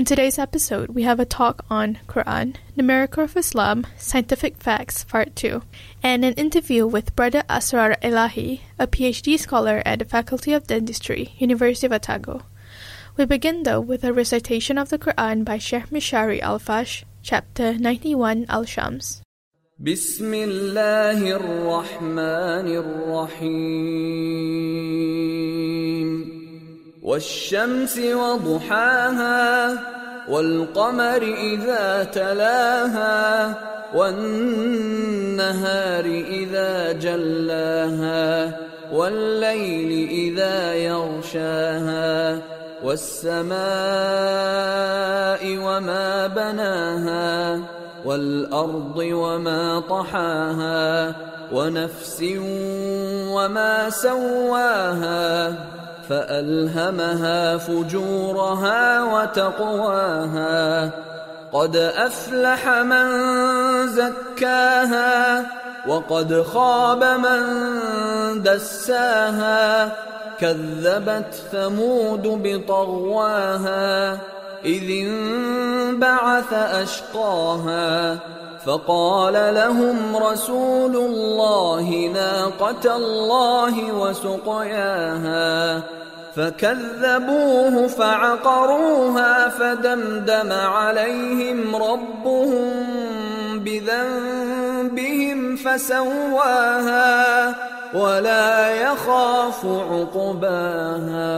In today's episode, we have a talk on Quran, the Miracle of Islam, scientific facts, part 2, and an interview with Brother Asrar Elahi, a PhD scholar at the Faculty of Dentistry, University of Otago. We begin though with a recitation of the Quran by Sheikh Mishari Al-Afasy, chapter 91 Al-Shams. بسم والشمس وضحاها والقمر إذا تلاها والنهار إذا جلاها والليل إذا يغشاها والسماء وما بناها والأرض وما طحاها ونفس وما سواها. فألهمها فجورها وتقواها. قد أفلح من زكاها وقد خاب من دساها. كذبت ثمود بطغواها إذ انبعث أشقاها. فقال لهم رسول الله ناقة الله وسقياها فكذبوه فعقروها فدمدم عليهم ربهم بذنبهم فسواها ولا يخاف عقباها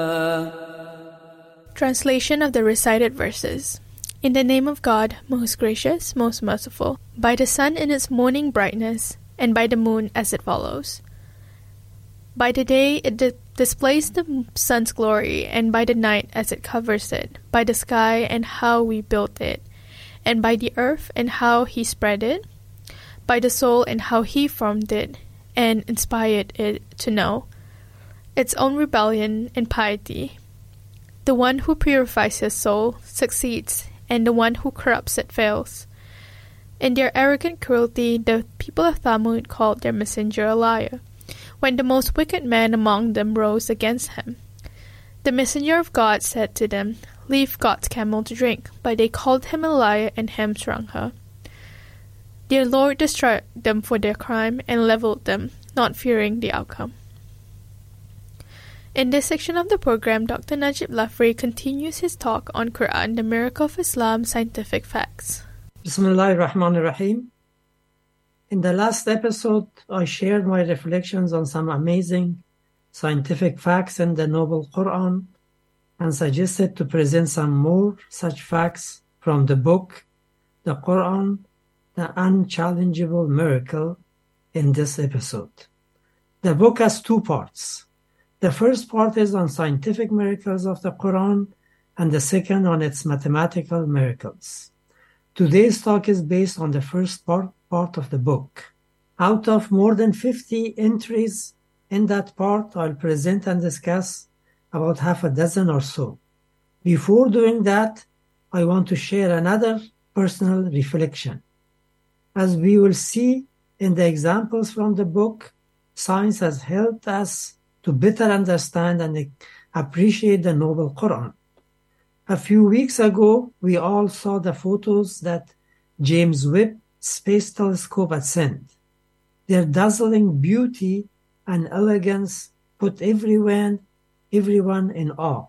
Translation of the recited verses. In the name of God, most gracious, most merciful, by the sun in its morning brightness, and by the moon as it follows. By the day it di- displays the sun's glory, and by the night as it covers it, by the sky and how we built it, and by the earth and how he spread it, by the soul and how he formed it, and inspired it to know its own rebellion and piety. The one who purifies his soul succeeds, and the one who corrupts it fails. In their arrogant cruelty, the people of Thamud called their messenger a liar, when the most wicked man among them rose against him. The messenger of God said to them, Leave God's camel to drink, but they called him a liar and hamstrung her. Their Lord destroyed them for their crime and leveled them, not fearing the outcome. In this section of the program, Dr. Najib Lafraie continues his talk on Quran, the Miracle of Islam, Scientific Facts. Bismillah ar-Rahman ar-Rahim. In the last episode, I shared my reflections on some amazing scientific facts in the Noble Quran and suggested to present some more such facts from the book, the Quran, the Unchallengeable Miracle, in this episode. The book has two parts. The first part is on scientific miracles of the Quran, and the second on its mathematical miracles. Today's talk is based on the first part, part of the book. Out of more than 50 entries in that part, I'll present and discuss about half a dozen or so. Before doing that, I want to share another personal reflection. As we will see in the examples from the book, science has helped us to better understand and appreciate the Noble Quran. A few weeks ago, we all saw the photos that James Webb Space Telescope had sent. Their dazzling beauty and elegance put everyone, everyone in awe.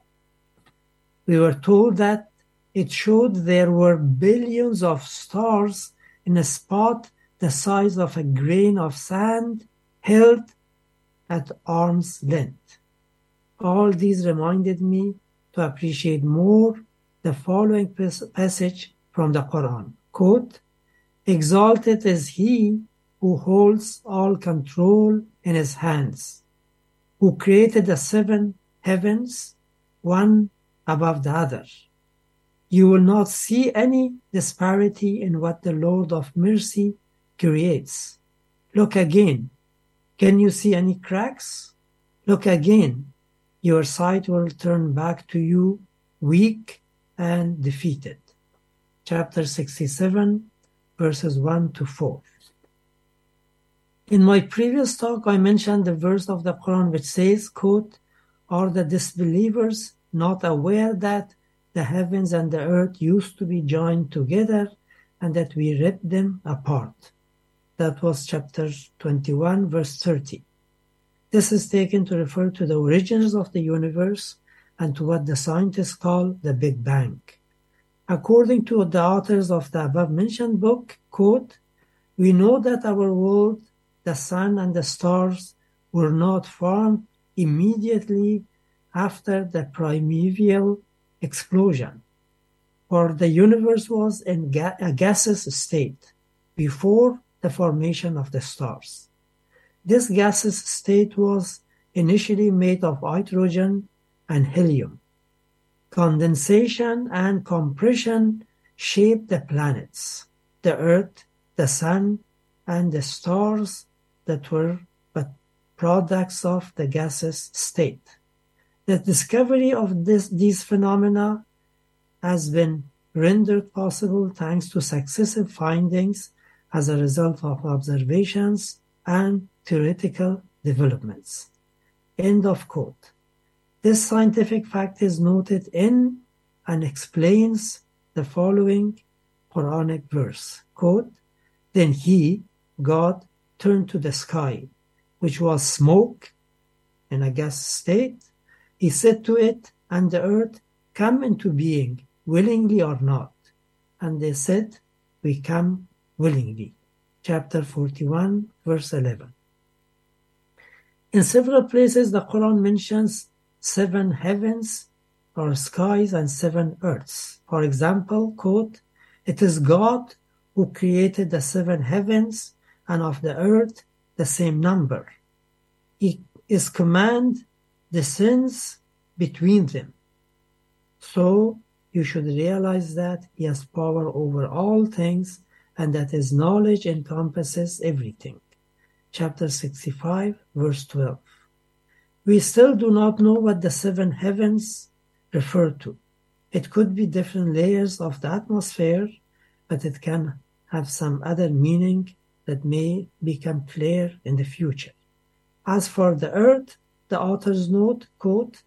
We were told that it showed there were billions of stars in a spot the size of a grain of sand held at arm's length. All these reminded me to appreciate more the following passage from the Quran. Quote, Exalted is he who holds all control in his hands, who created the seven heavens, one above the other. You will not see any disparity in what the Lord of mercy creates. Look again. Can you see any cracks? Look again. Your sight will turn back to you weak and defeated. Chapter 67, verses 1 to 4. In my previous talk, I mentioned the verse of the Quran which says, quote, Are the disbelievers not aware that the heavens and the earth used to be joined together and that we ripped them apart? That was chapter 21, verse 30. This is taken to refer to the origins of the universe and to what the scientists call the Big Bang. According to the authors of the above mentioned book, quote, we know that our world, the sun and the stars were not formed immediately after the primeval explosion, for the universe was in ga- a gaseous state before the formation of the stars. This gaseous state was initially made of hydrogen and helium. Condensation and compression shaped the planets, the Earth, the Sun, and the stars that were but products of the gaseous state. The discovery of this, these phenomena has been rendered possible thanks to successive findings as a result of observations and theoretical developments. End of quote. This scientific fact is noted in and explains the following Quranic verse. Quote, Then he, God, turned to the sky, which was smoke in a gas state. He said to it and the earth, Come into being, willingly or not. And they said, We come willingly. Chapter 41, verse 11. In several places, the Quran mentions seven heavens or skies and seven earths. For example, quote, It is God who created the seven heavens and of the earth the same number. He, his command descends between them. So you should realize that he has power over all things and that his knowledge encompasses everything. Chapter 65, verse 12. We still do not know what the seven heavens refer to. It could be different layers of the atmosphere, but it can have some other meaning that may become clear in the future. As for the earth, the author's note, quote,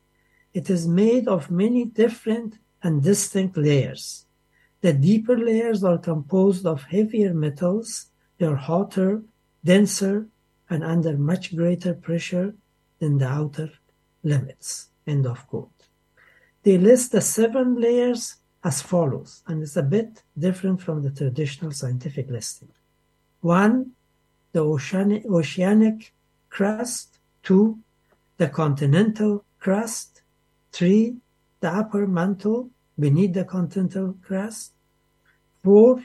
it is made of many different and distinct layers. The deeper layers are composed of heavier metals. They are hotter, denser, and under much greater pressure than the outer limits. End of quote. They list the seven layers as follows, and it's a bit different from the traditional scientific listing. One, the oceanic, oceanic crust. Two, the continental crust. Three, the upper mantle beneath the continental crust. Four,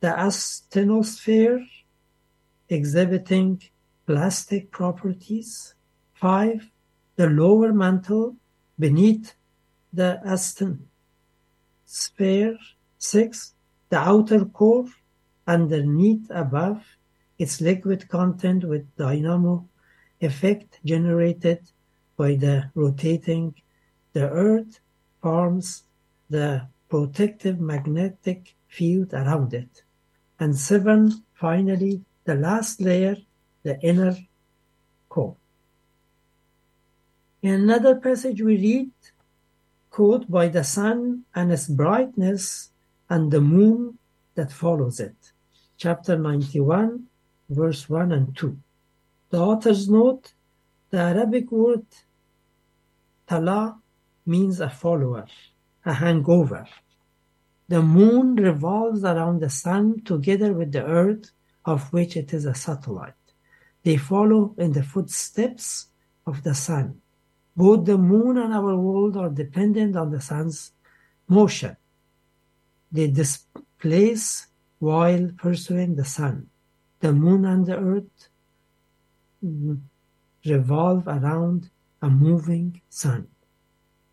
the asthenosphere exhibiting plastic properties. Five, the lower mantle beneath the asthenosphere. Six, the outer core underneath above its liquid content with dynamo effect generated by the rotating the earth forms the protective magnetic field around it. And seven, finally, the last layer, the inner core. In another passage we read, quote, by the sun and its brightness and the moon that follows it. Chapter 91, verse 1 and 2. The author's note, the Arabic word tala means a follower, a hangover. The moon revolves around the sun together with the earth, of which it is a satellite. They follow in the footsteps of the sun. Both the moon and our world are dependent on the sun's motion. They displace while pursuing the sun. The moon and the earth revolve around a moving sun.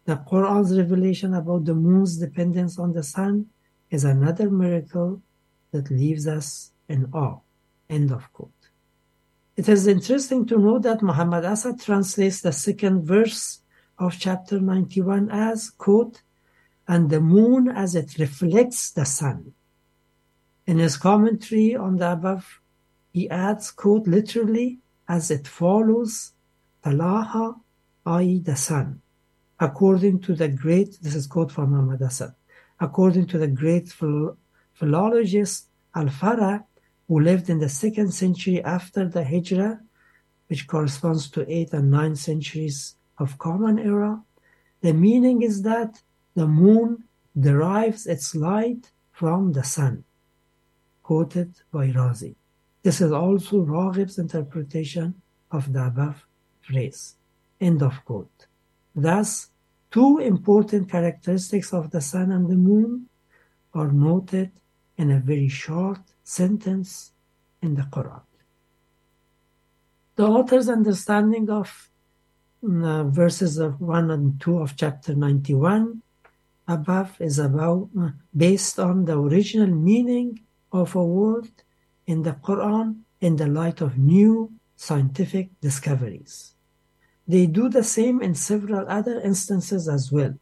The Quran's revelation about the moon's dependence on the sun is another miracle that leaves us in awe. End of quote. It is interesting to note that Muhammad Asad translates the second verse of chapter 91 as, quote, and the moon as it reflects the sun. In his commentary on the above, he adds, quote, literally, as it follows, Talaha, i.e., the sun. According to the great, this is quote from Muhammad Asad, according to the great phil- philologist Al-Fara, who lived in the second century after the Hijrah, which corresponds to 8th and 9th centuries of Common Era, the meaning is that the moon derives its light from the sun, quoted by Razi. This is also Raghib's interpretation of the above phrase. End of quote. Thus, two important characteristics of the sun and the moon are noted in a very short sentence in the Quran. The author's understanding of uh, verses of 1 and 2 of chapter 91 above is about uh, based on the original meaning of a word in the Quran in the light of new scientific discoveries. They do the same in several other instances as well.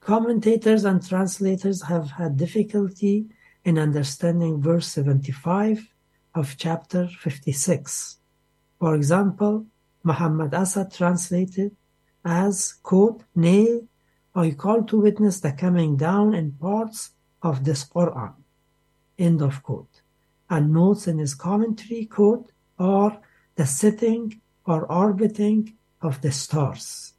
Commentators and translators have had difficulty in understanding verse 75 of chapter 56. For example, Muhammad Asad translated as, quote, Nay, I call to witness the coming down in parts of this Quran, end of quote. And notes in his commentary, quote, or the setting or orbiting of the stars.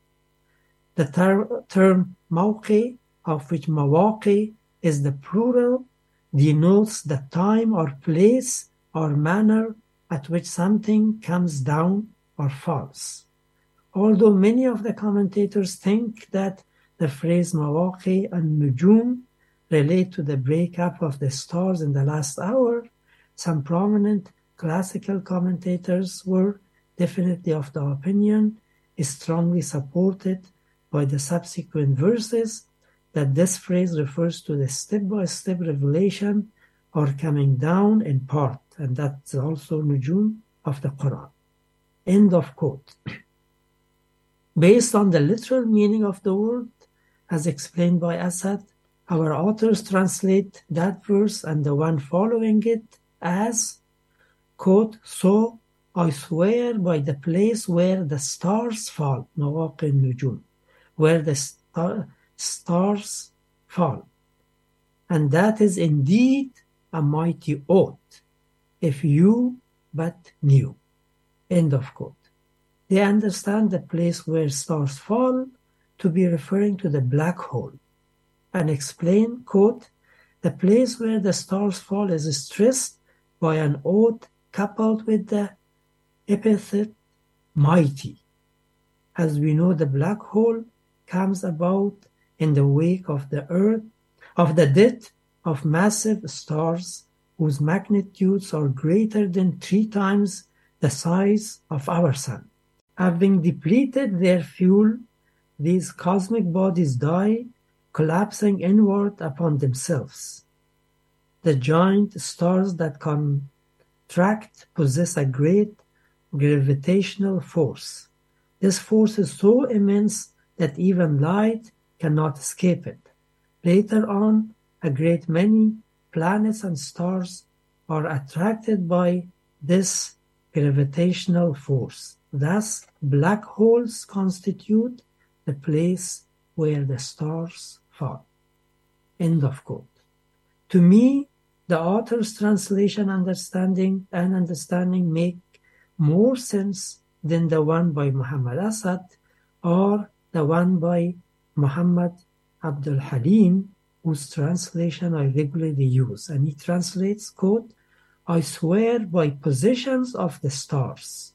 The ter- term mawqi, of which mawaqi is the plural, denotes the time or place or manner at which something comes down or falls. Although many of the commentators think that the phrase mawaqi and nujum relate to the breakup of the stars in the last hour, some prominent classical commentators were definitely of the opinion, is strongly supported by the subsequent verses, that this phrase refers to the step-by-step revelation or coming down in part, and that's also nujum of the Quran. End of quote. Based on the literal meaning of the word, as explained by Asad, our authors translate that verse and the one following it as, quote, so I swear by the place where the stars fall, Mawaqi Nujum, where the star, stars fall. And that is indeed a mighty oath, if you but knew. End of quote. They understand the place where stars fall to be referring to the black hole and explain, quote, the place where the stars fall is stressed by an oath coupled with the epithet mighty. As we know, the black hole comes about in the wake of the earth, of the death of massive stars whose magnitudes are greater than three times the size of our sun. Having depleted their fuel, these cosmic bodies die, collapsing inward upon themselves. The giant stars that contract possess a great gravitational force. This force is so immense that even light cannot escape it. Later on, a great many planets and stars are attracted by this gravitational force. Thus, black holes constitute the place where the stars fall. End of quote. To me, the author's translation understanding and understanding make more sense than the one by Muhammad Asad or the one by Muhammad Abdul Halim, whose translation I regularly use. And he translates, quote, I swear by positions of the stars,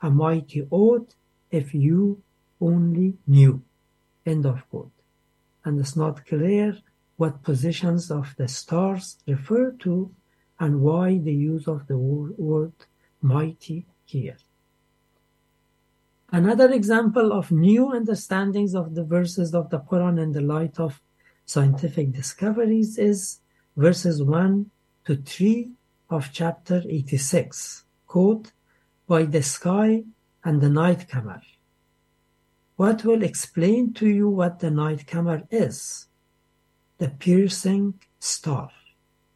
a mighty oath if you only knew. End of quote. And it's not clear what positions of the stars refer to and why the use of the word mighty here. Another example of new understandings of the verses of the Quran in the light of scientific discoveries is verses 1 to 3 of chapter 86, quote, by the sky and the night camel. What will explain to you what the night camel is? The piercing star.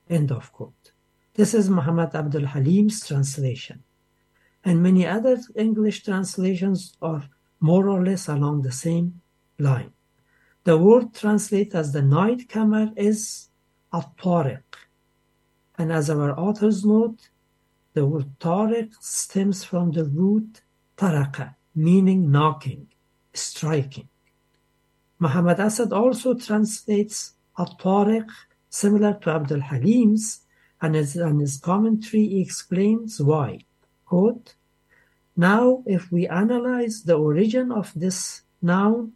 End of quote. This is Muhammad Abdul Halim's translation. And many other English translations are more or less along the same line. The word translated as the night camel is at-tariq. And as our authors note, the word tariq stems from the root taraka, meaning knocking, striking. Muhammad Asad also translates at-tariq similar to Abdul Halim's, and in his commentary he explains why. Quote, now, if we analyze the origin of this noun,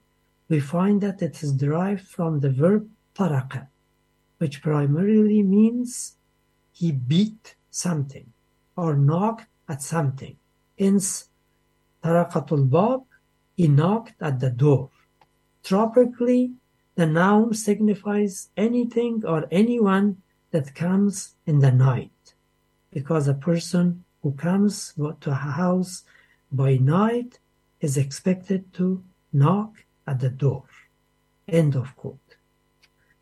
we find that it is derived from the verb taraka, which primarily means he beat something or knocked at something. Hence, tarakatul bab, he knocked at the door. Tropically, the noun signifies anything or anyone that comes in the night, because a person who comes to a house by night is expected to knock at the door. End of quote.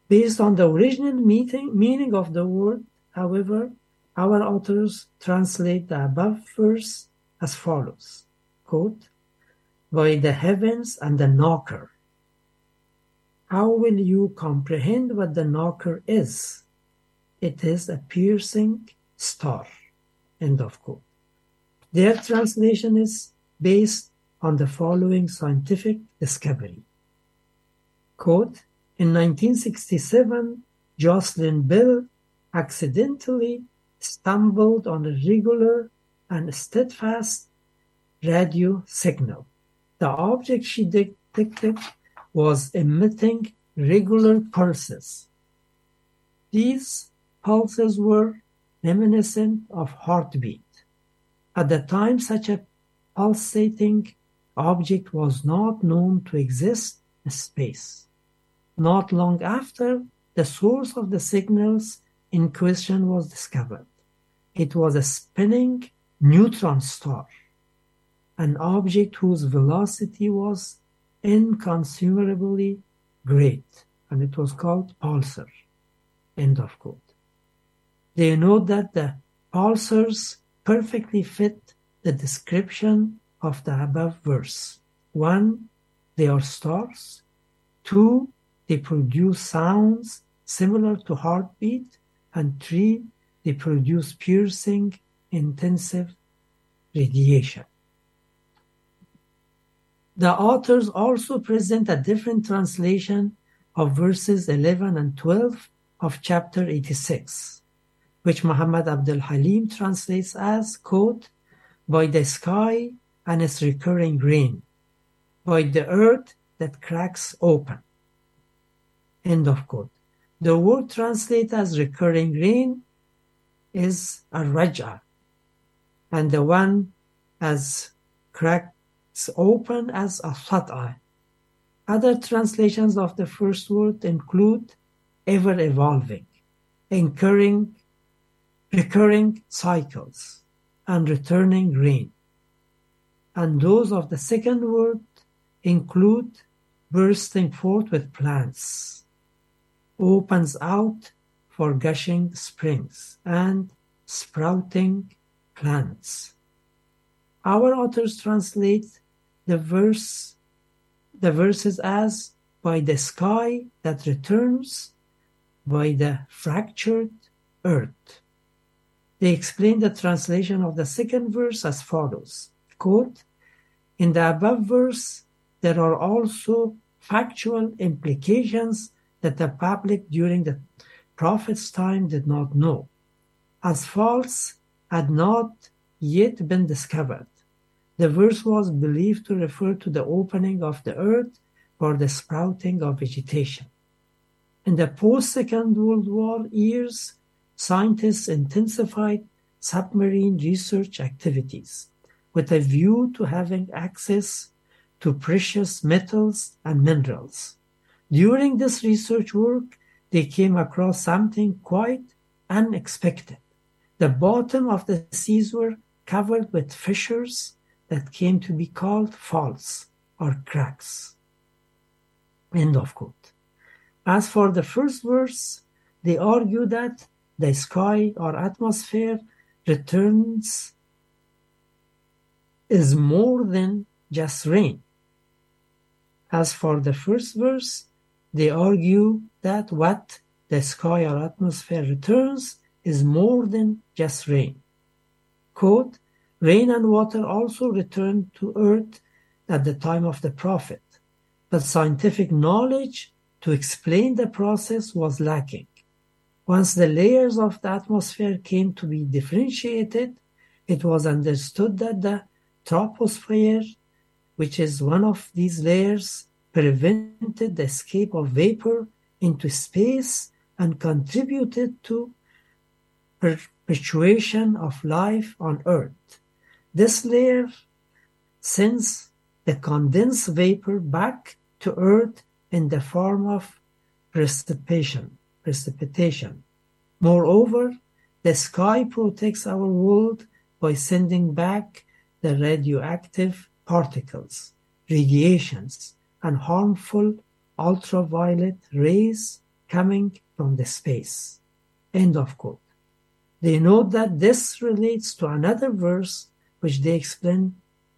Based on the original meaning, meaning of the word, however, our authors translate the above verse as follows quote, By the heavens and the knocker. How will you comprehend what the knocker is? It is a piercing star. End of quote. Their translation is based on the following scientific discovery. Quote, in 1967, Jocelyn Bell accidentally stumbled on a regular and steadfast radio signal. The object she detected was emitting regular pulses. These pulses were reminiscent of heartbeat. At the time, such a pulsating object was not known to exist in space. Not long after, the source of the signals in question was discovered. It was a spinning neutron star, an object whose velocity was incommensurably great, and it was called pulsar. End of quote. They know that the pulsars perfectly fit the description of the above verse. One, they are stars. Two, they produce sounds similar to heartbeat. And three, they produce piercing, intensive radiation. The authors also present a different translation of verses 11 and 12 of chapter 86, which Muhammad Abdul Halim translates as, quote, by the sky and its recurring rain, by the earth that cracks open. End of quote. The word translated as recurring rain is a raja, and the one as cracks open as a fat'a. Other translations of the first word include ever evolving, incurring, recurring cycles, and returning rain. And those of the second word include bursting forth with plants, opens out for gushing springs, and sprouting plants. Our authors translate the verse the verses as by the sky that returns by the fractured earth. They explain the translation of the second verse as follows quote, In the above verse, there are also factual implications that the public during the Prophet's time did not know, as false had not yet been discovered. The verse was believed to refer to the opening of the earth for the sprouting of vegetation. In the post Second World War years, scientists intensified submarine research activities with a view to having access to precious metals and minerals. During this research work, they came across something quite unexpected. The bottom of the seas were covered with fissures that came to be called faults or cracks. End of quote. As for the first verse, they argue that the sky or atmosphere returns is more than just rain. As for the first verse, they argue that what the sky or atmosphere returns is more than just rain. Quote, rain and water also returned to earth at the time of the prophet, but scientific knowledge to explain the process was lacking. Once the layers of the atmosphere came to be differentiated, it was understood that the troposphere, which is one of these layers, prevented the escape of vapor into space and contributed to perpetuation of life on Earth. This layer sends the condensed vapor back to Earth in the form of precipitation. Precipitation. Moreover, the sky protects our world by sending back the radioactive particles, radiations, and harmful ultraviolet rays coming from the space. End of quote. They note that this relates to another verse which they explain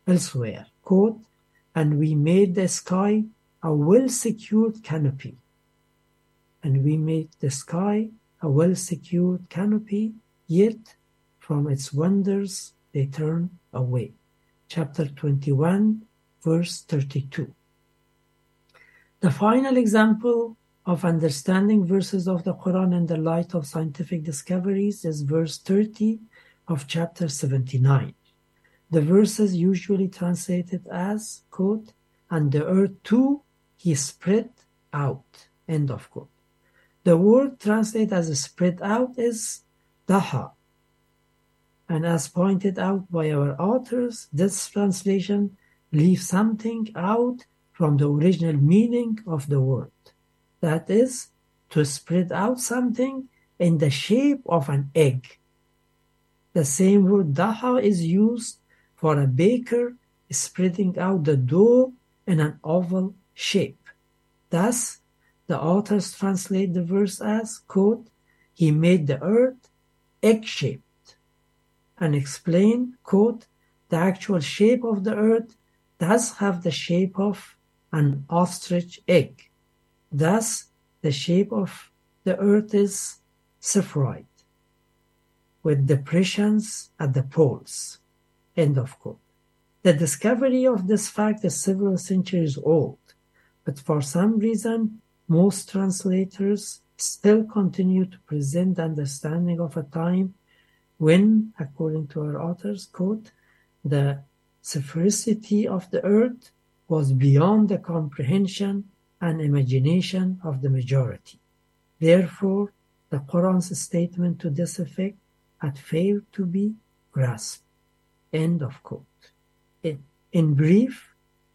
elsewhere. Quote, and we made the sky a well secured canopy. And we made the sky a well secured canopy, yet from its wonders they turn away. Chapter 21, verse 32. The final example of understanding verses of the Quran in the light of scientific discoveries is verse 30 of chapter 79. The verses usually translated as, quote, and the earth too he spread out, end of quote. The word translated as spread out is daha. And as pointed out by our authors, this translation leaves something out from the original meaning of the word. That is, to spread out something in the shape of an egg. The same word daha is used for a baker spreading out the dough in an oval shape. Thus, the authors translate the verse as, quote, He made the earth egg-shaped, and explain, quote, the actual shape of the earth does have the shape of an ostrich egg. Thus, the shape of the earth is spheroid, with depressions at the poles. End of quote. The discovery of this fact is several centuries old, but for some reason, most translators still continue to present the understanding of a time when, according to our authors, quote, the sphericity of the earth was beyond the comprehension and imagination of the majority. Therefore, the Quran's statement to this effect had failed to be grasped. End of quote. In, in brief,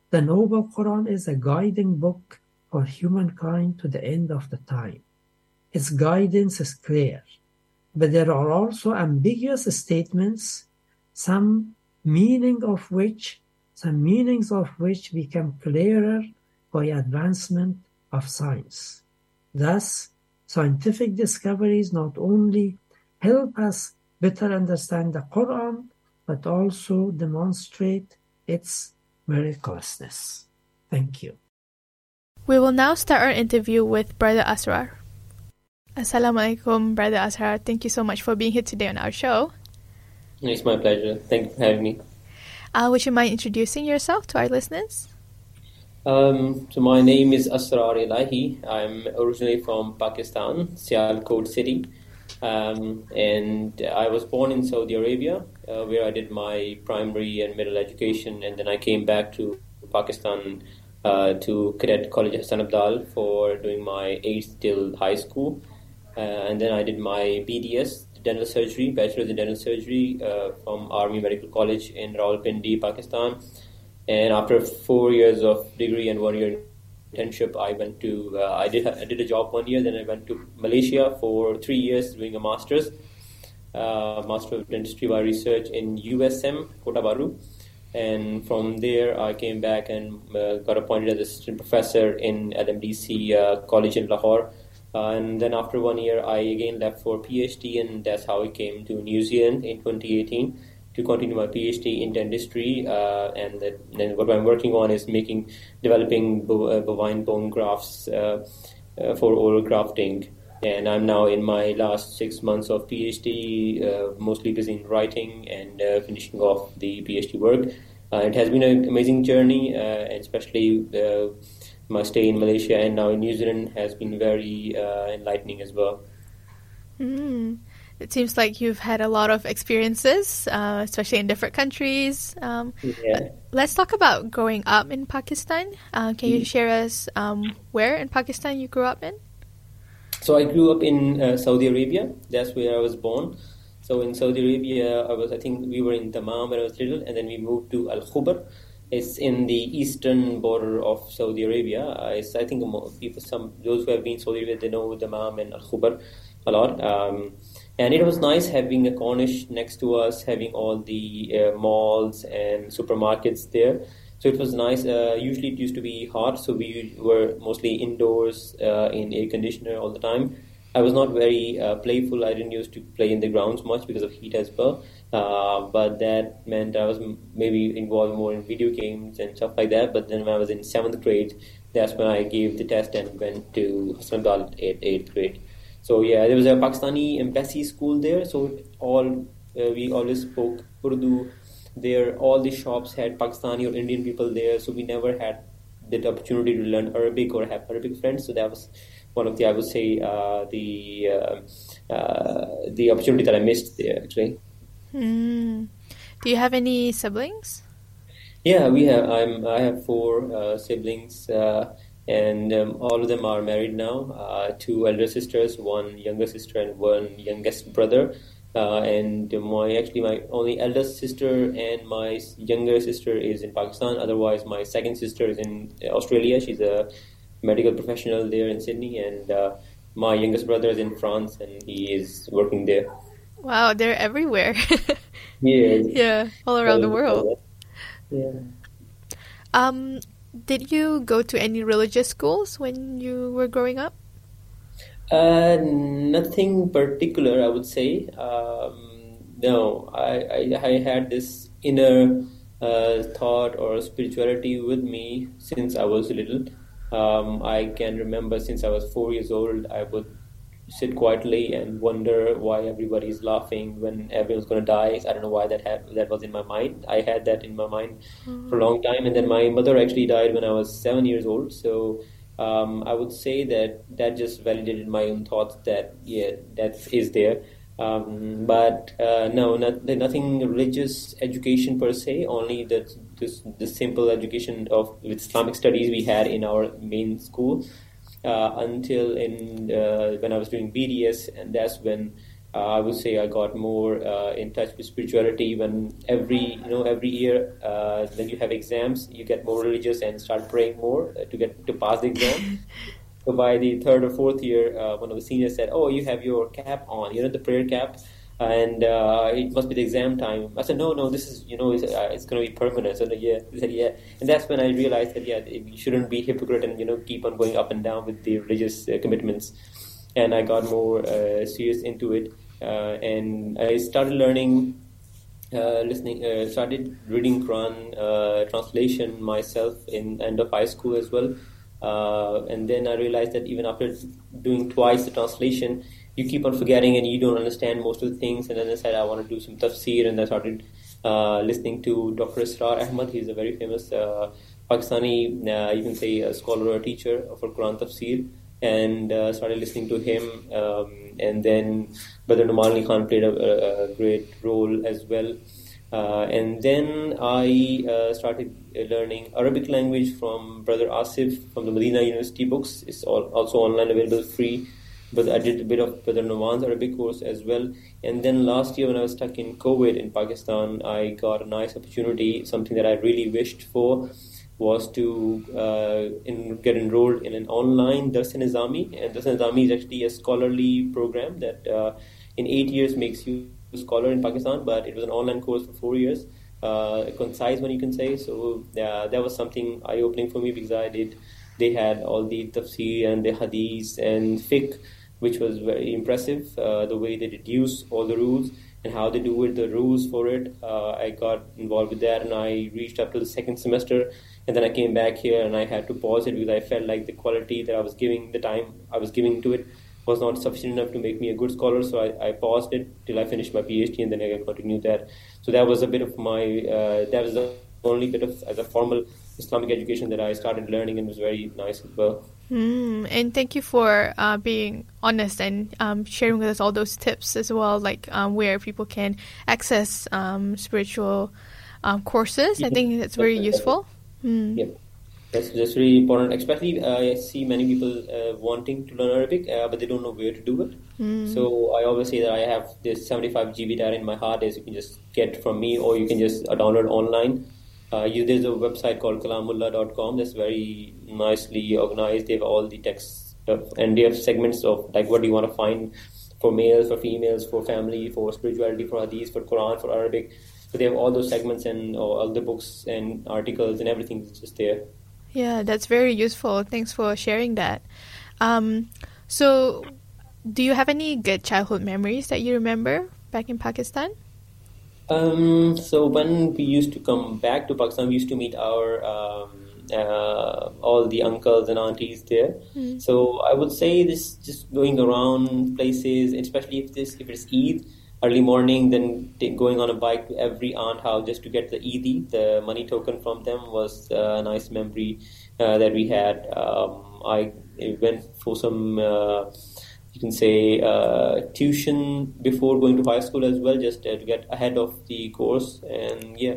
the Noble Quran is a guiding book for humankind to the end of the time. Its guidance is clear, but there are also ambiguous statements, some meaning of which some meanings of which become clearer by advancement of science. Thus, scientific discoveries not only help us better understand the Quran, but also demonstrate its miraculousness. Thank you. We will now start our interview with Brother Asrar. Assalamu alaikum, Brother Asrar. Thank you so much for being here today on our show. It's my pleasure. Thank you for having me. Uh, would you mind introducing yourself to our listeners? Um, so my name is Asrar Elahi. I'm originally from Pakistan, Sialkot city, um, and I was born in Saudi Arabia, uh, where I did my primary and middle education, and then I came back to Pakistan uh, to Cadet College Hassan Abdal for doing my 8th till high school, uh, and then I did my BDS dental surgery, bachelor's in dental surgery uh, from Army Medical College in Rawalpindi, Pakistan. And after four years of degree and one year internship, I went to uh, I did I did a job one year. Then I went to Malaysia for three years doing a master's, uh, master of dentistry by research in USM Kota Bharu. And from there, I came back and uh, got appointed as assistant professor in LMDC uh, College in Lahore. Uh, and then after one year, I again left for PhD, and that's how I came to New Zealand in 2018 to continue my PhD in dentistry. Uh, and then what I'm working on is making, developing uh, bovine bone grafts uh, for oral grafting. And I'm now in my last six months of PhD, uh, mostly busy in writing and finishing off the PhD work. it has been an amazing journey, and especially my stay in Malaysia and now in New Zealand has been very enlightening as well. Mm. It seems like you've had a lot of experiences, uh, especially in different countries. Um, yeah. Let's talk about growing up in Pakistan. Uh, can you mm. share us um, where in Pakistan you grew up in? So I grew up in uh, Saudi Arabia. That's where I was born. So in Saudi Arabia, I was I think we were in Dammam when I was little, and then we moved to Al Khubar. It's in the eastern border of Saudi Arabia. I think people, some those who have been Saudi Arabia, they know Dammam and Al Khubar a lot. Um, and it was nice having a corniche next to us, having all the uh, malls and supermarkets there. So it was nice. Uh, usually it used to be hot, so we were mostly indoors uh, in air conditioner all the time. I was not very uh, playful. I didn't used to play in the grounds much because of heat as well. Uh, but that meant I was maybe involved more in video games and stuff like that. But then when I was in seventh grade, that's when I gave the test and went to Hassan Abdal at eighth grade. So yeah, there was a Pakistani embassy school there. So all uh, we always spoke Urdu there. All the shops had Pakistani or Indian people there. So we never had that opportunity to learn Arabic or have Arabic friends. So that was one of the I would say uh, the uh, uh the opportunity that I missed there actually. Mm. Do you have any siblings? Yeah, we have. I'm. I have four uh, siblings. Uh, and um, all of them are married now. Uh, two elder sisters, one younger sister, and one youngest brother. Uh, and my actually my only eldest sister and my younger sister is in Pakistan. Otherwise, my second sister is in Australia. She's a medical professional there in Sydney, and uh, my youngest brother is in France, and he is working there. Wow, they're everywhere. yeah, yeah, all around the world. Yeah. Um, did you go to any religious schools when you were growing up? Uh, nothing particular, I would say. Um, no, I, I, I, had this inner uh, thought or spirituality with me since I was little. Um, I can remember since I was four years old, I would sit quietly and wonder why everybody is laughing when everyone's going to die. I don't know why that had, that was in my mind. I had that in my mind mm-hmm. for a long time, and then my mother actually died when I was seven years old. So um, I would say that that just validated my own thoughts that yeah, that is there. Um, but uh, no, not, nothing religious education per se. Only the the simple education of Islamic studies we had in our main school uh, until in uh, when I was doing BDS, and that's when uh, I would say I got more in touch with spirituality. When every you know every year when you have exams, you get more religious and start praying more to get to pass the exam. So by the third or fourth year, uh, one of the seniors said, "Oh, you have your cap on. You know the prayer cap." and uh, it must be the exam time. I said, no, no, this is, you know, it's, uh, it's going to be permanent. So, yeah, he said, yeah. And that's when I realized that, yeah, you shouldn't be hypocrite and, you know, keep on going up and down with the religious uh, commitments. And I got more uh, serious into it. Uh, and I started learning, uh, listening, started reading Quran translation myself in end of high school as well. and then I realized that even after doing twice the translation, you keep on forgetting and you don't understand most of the things. And then I said, I want to do some tafsir, and I started uh, listening to Dr. Israr Ahmad. He's a very famous uh, Pakistani, uh, you can say, scholar or teacher for Quran tafsir, and uh, started listening to him. Um, and then Brother Numan Khan played a, a, great role as well. Uh, and then I uh, started learning Arabic language from Brother Asif from the Medina University books. It's all, also online available free but I did a bit of Brother Numan's Arabic course as well. And then last year when I was stuck in COVID in Pakistan, I got a nice opportunity, something that I really wished for was to uh, in, get enrolled in an online Dars Nizami. And Dars Nizami is actually a scholarly program that uh, in eight years makes you a scholar in Pakistan, but it was an online course for four years. Uh, a concise one, you can say. So that was something eye-opening for me because I did. They had all the tafsir and the hadith and fiqh, which was very impressive. Uh, the way they deduce all the rules and how they do it, the rules for it. Uh, I got involved with that, and I reached up to the second semester and then I came back here and I had to pause it because I felt like the quality that I was giving, the time I was giving to it, was not sufficient enough to make me a good scholar. So I, I paused it till I finished my PhD, and then I continued that. So that was a bit of my uh, that was the only bit of as a formal Islamic education that I started learning, and was very nice as well. Mm, and thank you for uh, being honest and um, sharing with us all those tips as well, like um, where people can access um, spiritual um, courses. I think that's very useful. Mm. Yeah, that's that's really important. Especially, uh, I see many people uh, wanting to learn Arabic, uh, but they don't know where to do it. Mm. So I always say that I have this 75 GB data in my hard disk. You can just get from me, or you can just uh, download online. Uh, you, there's a website called kalamullah.com that's very nicely organized. They have all the text stuff, and they have segments of like what do you want to find for males, for females, for family, for spirituality, for hadith, for Quran, for Arabic. So they have all those segments and all the books and articles and everything is just there. Yeah, that's very useful. Thanks for sharing that. Um, so, do you have any good childhood memories that you remember back in Pakistan? Um, so when we used to come back to Pakistan, we used to meet our um, uh, all the uncles and aunties there. Mm. So I would say this just going around places, especially if this if it's Eid early morning, then t- going on a bike to every aunt house just to get the Eidi, the money token from them, was a nice memory uh, that we had. Um, I went for some, uh, you can say, uh, tuition before going to high school as well, just to get ahead of the course. And yeah,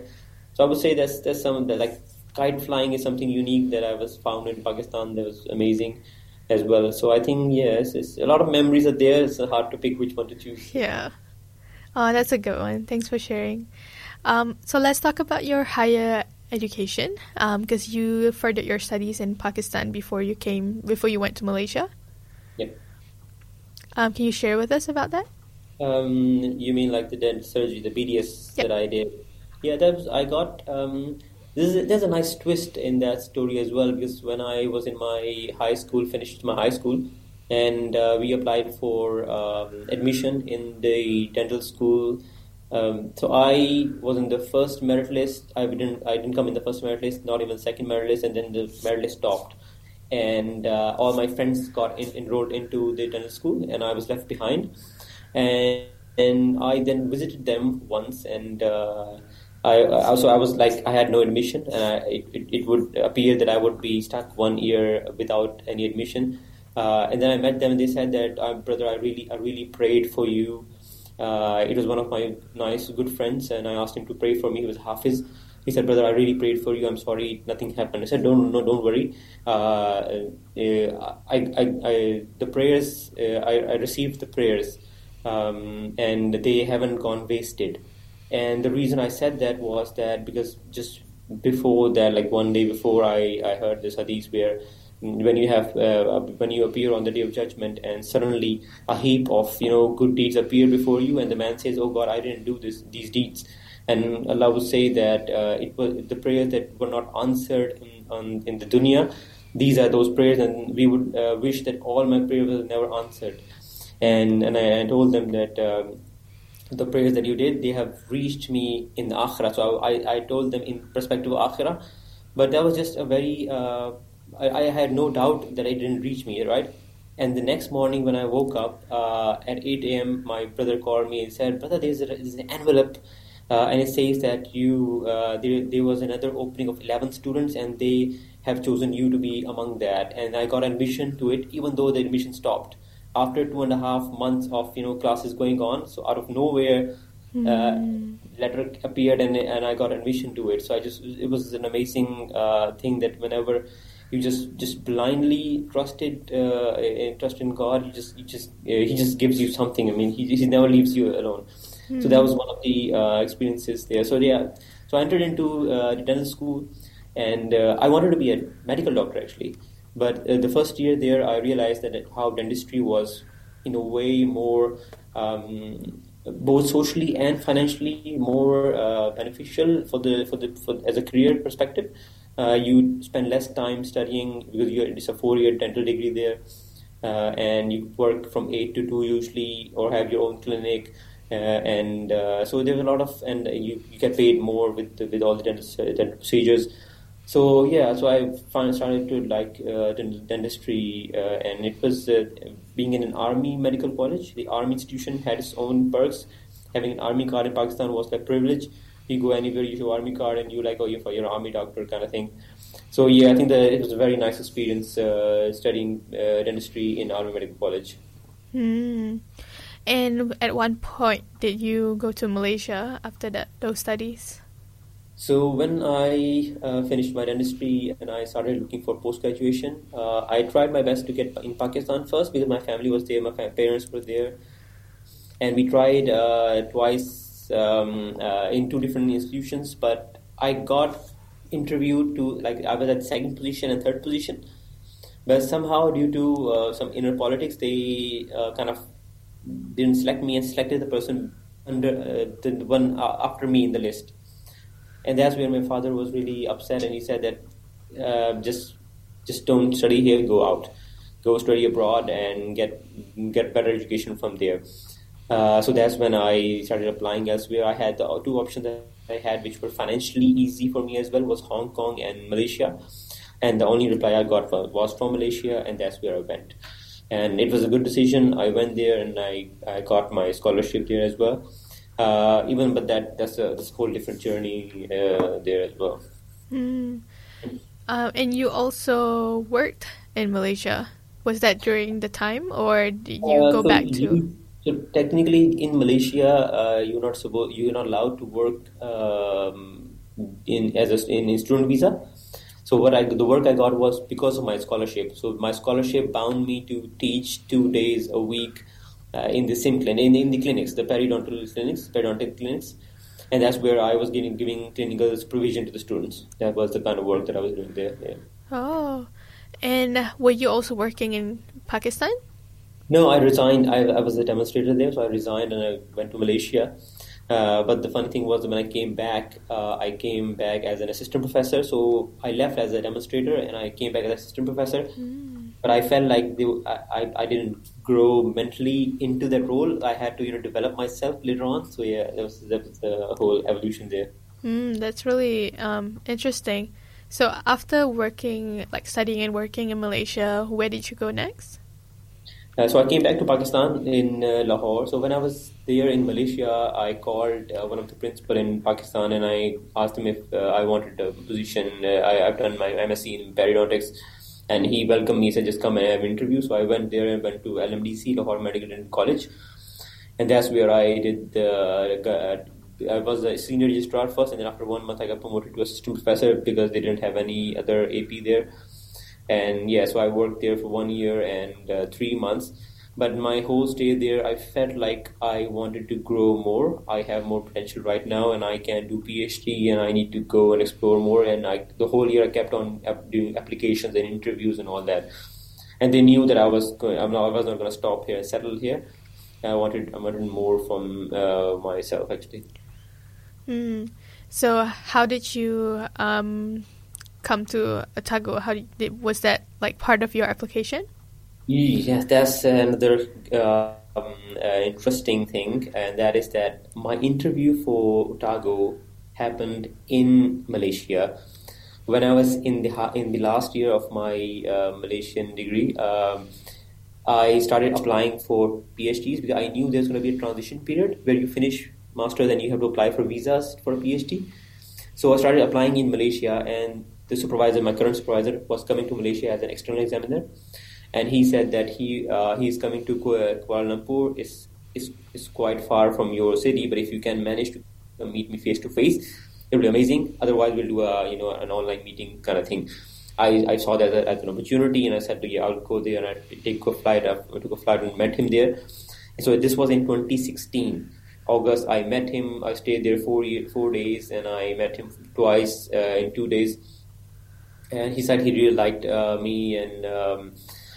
so I would say that's that's some that like kite flying is something unique that I was found in Pakistan. That was amazing as well. So I think yes, a lot of memories are there. It's hard to pick which one to choose. Yeah. Oh, that's a good one. Thanks for sharing. Um, so let's talk about your higher education because um, you furthered your studies in Pakistan before you came before you went to Malaysia. Yep. Um, can you share with us about that? Um, you mean like the dental surgery, the BDS yep. that I did? Yeah, that was I got. Um, a, there's a nice twist in that story as well because when I was in my high school, finished my high school, and uh, we applied for um, admission in the dental school. Um, so I was in the first merit list. I didn't. I didn't come in the first merit list, not even second merit list, and then the merit list stopped. And uh, all my friends got in, enrolled into the dental school, and I was left behind. And, and I then visited them once, and uh, I also I was like I had no admission, and I, it, it would appear that I would be stuck one year without any admission. Uh, and then I met them, and they said that, uh, brother, I really, I really prayed for you. Uh, it was one of my nice, good friends, and I asked him to pray for me. He was half his. He said, brother, I really prayed for you. I'm sorry, nothing happened. I said, don't, no, don't worry. Uh, uh, I, I, I, the prayers, uh, I, I, received the prayers, um, and they haven't gone wasted. And the reason I said that was that because just before that, like one day before, I, I heard this hadith where when you have uh, when you appear on the day of judgment and suddenly a heap of you know good deeds appear before you and the man says oh god i didn't do this these deeds. And allah would say that uh, it was the prayers that were not answered in, on, in the dunya these are those prayers and we would uh, wish that all my prayers were never answered. And and i, I told them that um, the prayers that you did they have reached me in the akhirah. So i, I told them in perspective of akhirah. But that was just a very uh, I, I, had no doubt that it didn't reach me, right? And the next morning when I woke up uh, at 8 a.m., my brother called me and said, "Brother, there's, a, there's an envelope, uh, and it says that you uh, there, there was another opening of 11 students, and they have chosen you to be among that." And I got admission to it, even though the admission stopped after two and a half months of you know classes going on. So out of nowhere, mm. letter appeared, and and I got admission to it. So I just it was an amazing uh, thing that whenever you just just blindly trusted uh, trust in God. He just he just uh, he just gives you something. I mean, he he never leaves you alone. Mm. So that was one of the uh, experiences there. So yeah, so I entered into uh, dental school, and uh, I wanted to be a medical doctor actually. But uh, the first year there, I realized that how dentistry was in a way more um, both socially and financially more uh, beneficial for the for the for, as a career perspective. Uh, you spend less time studying because it's a four-year dental degree there, uh, and you work from eight to two usually, or have your own clinic. Uh, and uh, so there's a lot of, and you, you get paid more with with all the dental, dental procedures. So yeah, so I finally started to like uh, dentistry, uh, and it was being in an army medical college. The army institution had its own perks. Having an army card in Pakistan was like privilege. You go anywhere, you show army card, and you like, oh, you're, you're an army doctor kind of thing. So yeah, I think that it was a very nice experience uh, studying uh, dentistry in army medical college. Mm. And at one point, did you go to Malaysia after that those studies? So when I uh, finished my dentistry and I started looking for post graduation, uh, I tried my best to get in Pakistan first because my family was there, my parents were there, and we tried uh, twice um, uh, in two different institutions. But I got interviewed to like I was at second position and third position, but somehow due to uh, some inner politics, they uh, kind of didn't select me and selected the person under the one after me in the list. And that's where my father was really upset and he said that uh, just just don't study here go out. Go study abroad and get get better education from there uh, so that's when I started applying elsewhere. I had the two options that I had, which were financially easy for me as well, was Hong Kong and Malaysia. And the only reply I got was from Malaysia, and that's where I went. And it was a good decision. I went there, and I, I got my scholarship there as well uh, even but that that's a, that's a whole different journey uh, there as well. Mm. And you also worked in Malaysia. Was that during the time, or did you uh, go so back you, to? So technically, in Malaysia, uh, you're not supposed you're not allowed to work um, in as a, in a student visa. So what I the work I got was because of my scholarship. So my scholarship bound me to teach two days a week uh, in the sim clinic, in, in the clinics, the periodontal clinics, periodontic clinics, and that's where I was giving giving clinical supervision to the students. That was the kind of work that I was doing there. Yeah. Oh, and were you also working in Pakistan? No, I resigned. I, I was a demonstrator there, so I resigned and I went to Malaysia. Uh, but the funny thing was, when I came back, uh, I came back as an assistant professor. So I left as a demonstrator, and I came back as an assistant professor. Mm. But I felt like they, I, I didn't grow mentally into that role. I had to you know develop myself later on. So yeah, that was, that was the whole evolution there. Mm, that's really um, interesting. So after working, like studying and working in Malaysia, where did you go next? Uh, so I came back to Pakistan in uh, Lahore. So when I was there in Malaysia, I called uh, one of the principal in Pakistan and I asked him if uh, I wanted a position. Uh, I, have done my MSc in periodontics, and he welcomed me. Said, "Just come and have an interview." So I went there and went to LMDC, Lahore Medical College, and that's where I did the. I was a senior registrar first, and then after one month, I got promoted to assistant professor because they didn't have any other AP there and yeah, so I worked there for one year and uh, three months. But my whole stay there, I felt like I wanted to grow more. I have more potential right now, and I can do PhD, and I need to go and explore more. And I, the whole year, I kept on doing applications and interviews and all that. And they knew that I was going, I'm not, I was not going to stop here and settle here. I wanted, I wanted more from uh, myself actually. Mm. So, how did you um, come to Otago? How did, was that like part of your application? Yes, that's another uh, um, uh, interesting thing, and that is that my interview for Otago happened in Malaysia when I was in the in the last year of my uh, Malaysian degree. Um, I started applying for PhDs because I knew there's going to be a transition period where you finish master's and you have to apply for visas for a PhD. So I started applying in Malaysia, and the supervisor, my current supervisor, was coming to Malaysia as an external examiner, and he said that he uh, he's coming to Kuala Lumpur. is is is quite far from your city, but if you can manage to meet me face to face, it will be amazing. Otherwise, we'll do a you know an online meeting kind of thing. I, I saw that as an opportunity, and I said, "Yeah, I'll go there." And I take a flight. I took a flight and met him there. And so this was in 2016. August, I met him. I stayed there four four days, and I met him twice uh, in two days. And he said he really liked uh, me, and um,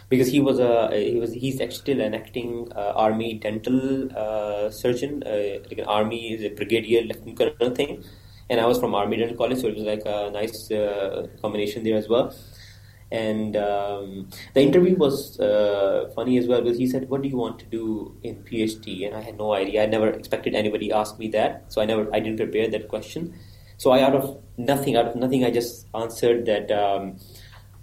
because he was a he was he's still an acting uh, army dental uh, surgeon, uh, like an army is a brigadier lieutenant colonel thing and I was from Army Dental College, so it was like a nice uh, combination there as well. And um, the interview was uh, funny as well because he said, "What do you want to do in PhD?" And I had no idea. I never expected anybody ask me that, so I never I didn't prepare that question. So I out of nothing, out of nothing, I just answered that. Um,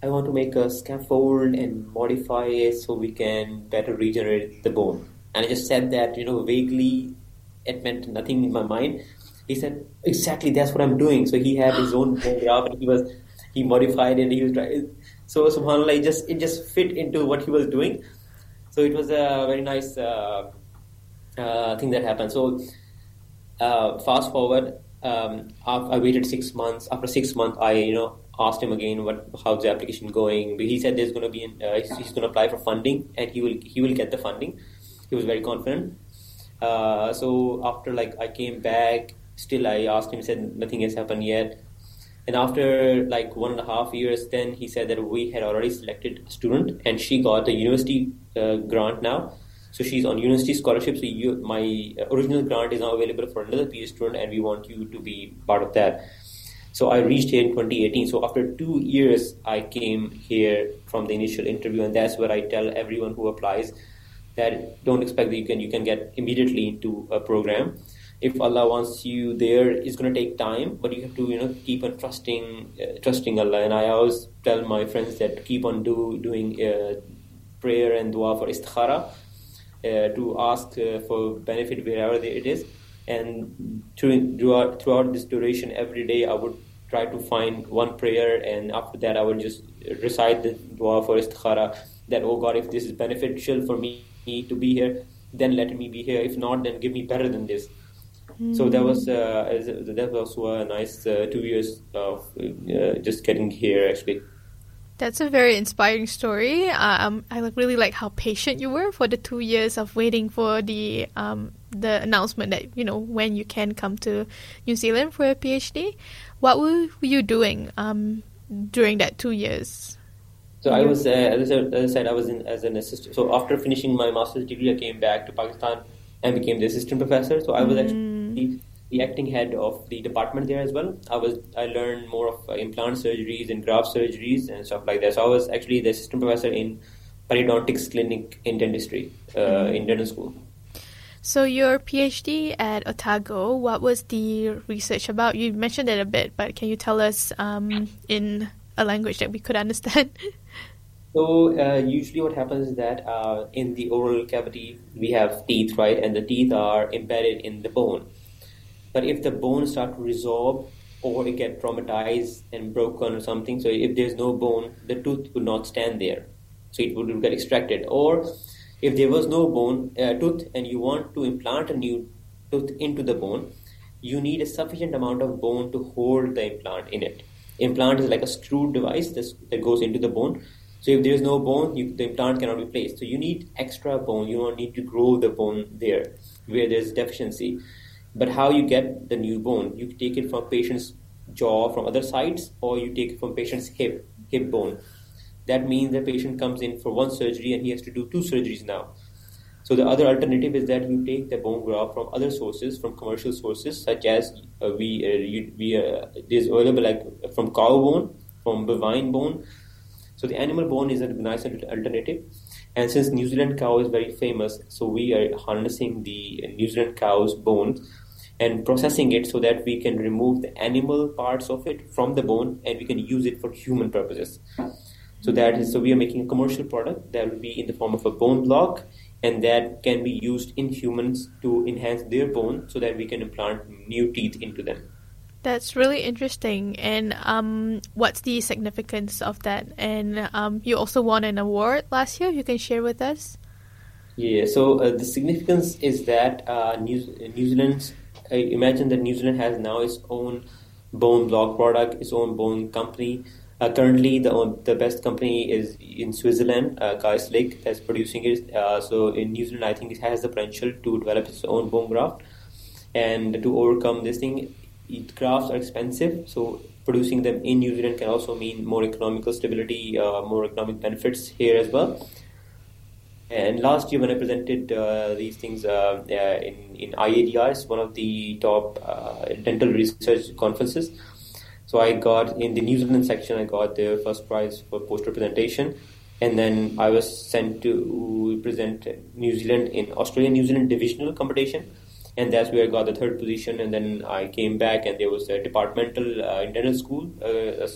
I want to make a scaffold and modify it so we can better regenerate the bone. And I just said that, you know, vaguely. It meant nothing in my mind he said, exactly, that's what I'm doing. So he had his own graft and he was, he modified it. He was trying. So subhanAllah, it just, it just fit into what he was doing. So it was a very nice uh, uh, thing that happened. So uh, fast forward, um, I waited six months. After six months, I, you know, asked him again what how's the application going. He said there's going to be an, uh, he's going to apply for funding and he will he will get the funding. He was very confident. Uh, so after like I came back still I asked him, said nothing has happened yet. And after like one and a half years, then he said that we had already selected a student and she got the university uh, grant now. So she's on university scholarship. So you, my original grant is now available for another PhD student and we want you to be part of that. So I reached here in 2018. So after two years, I came here from the initial interview, and that's where I tell everyone who applies that don't expect that you can you can get immediately into a program if Allah wants you there, it's going to take time, but you have to you know keep on trusting uh, trusting Allah. And I always tell my friends that keep on do doing uh, prayer and dua for istikhara to ask uh, for benefit wherever it is. And throughout throughout this duration, every day I would try to find one prayer, and after that I would just recite the dua for istikhara. That oh God, if this is beneficial for me to be here, then let me be here. If not, then give me better than this. So that was uh, that was also a nice uh, two years of uh, just getting here actually. That's a very inspiring story. Um, I really like how patient you were for the two years of waiting for the um, the announcement that you know when you can come to New Zealand for a PhD. What were you doing um, during that two years? So I was, uh, as, I, as I said, I was in as an assistant. So after finishing my master's degree, I came back to Pakistan and became the assistant professor. So I was actually mm. The acting head of the department there as well. I was I learned more of uh, implant surgeries and graft surgeries and stuff like that. So I was actually the assistant professor in periodontics clinic in dentistry uh, mm. in dental school. So your PhD at Otago, what was the research about? You mentioned it a bit, but can you tell us um, in a language that we could understand? So uh, usually what happens is that uh, in the oral cavity we have teeth, right, and the teeth are embedded in the bone. But if the bone start to resorb or it get traumatized and broken or something, so if there's no bone, the tooth would not stand there, so it would get extracted. Or if there was no bone uh, tooth and you want to implant a new tooth into the bone, you need a sufficient amount of bone to hold the implant in it. Implant is like a screw device that goes into the bone so if there is no bone, you, the implant cannot be placed. So you need extra bone. You don't need to grow the bone there where there's deficiency. But how you get the new bone? You take it from patient's jaw from other sides, or you take it from patient's hip hip bone. That means the patient comes in for one surgery and he has to do two surgeries now. So the other alternative is that you take the bone graft from other sources, from commercial sources such as uh, we uh, we uh, there's available like from cow bone, from bovine bone, so the animal bone is a nice alternative. And since New Zealand cow is very famous, so we are harnessing the New Zealand cow's bones and processing it so that we can remove the animal parts of it from the bone and we can use it for human purposes. So that is so we are making a commercial product that will be in the form of a bone block and that can be used in humans to enhance their bone so that we can implant new teeth into them. That's really interesting. And um, what's the significance of that? And um, you also won an award last year. You can share with us. Yeah. So uh, the significance is that uh, New, New Zealand. imagine that New Zealand has now its own bone block product, its own bone company. Uh, currently, the the best company is in Switzerland, uh, that's producing it. Uh, so in New Zealand, I think it has the potential to develop its own bone graft, and to overcome this thing, grafts are expensive. So producing them in New Zealand can also mean more economical stability, uh, more economic benefits here as well. And last year, when I presented uh, these things uh, in in IADR, one of the top uh, dental research conferences, so I got in the New Zealand section, I got the first prize for poster presentation, and then I was sent to present New Zealand in Australian New Zealand divisional competition, and that's where I got the third position. And then I came back, and there was a departmental uh, internal school, uh,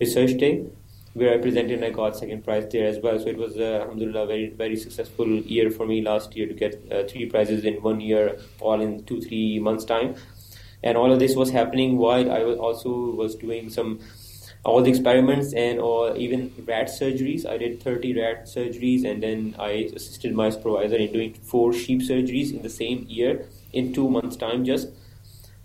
Research Day, where I presented and I got second prize there as well. So it was, uh, alhamdulillah, very very successful year for me last year to get uh, three prizes in one year, all in two three months time and all of this was happening while I was also was doing some all the experiments and or even rat surgeries. I did 30 rat surgeries and then I assisted my supervisor in doing four sheep surgeries in the same year in two months time just.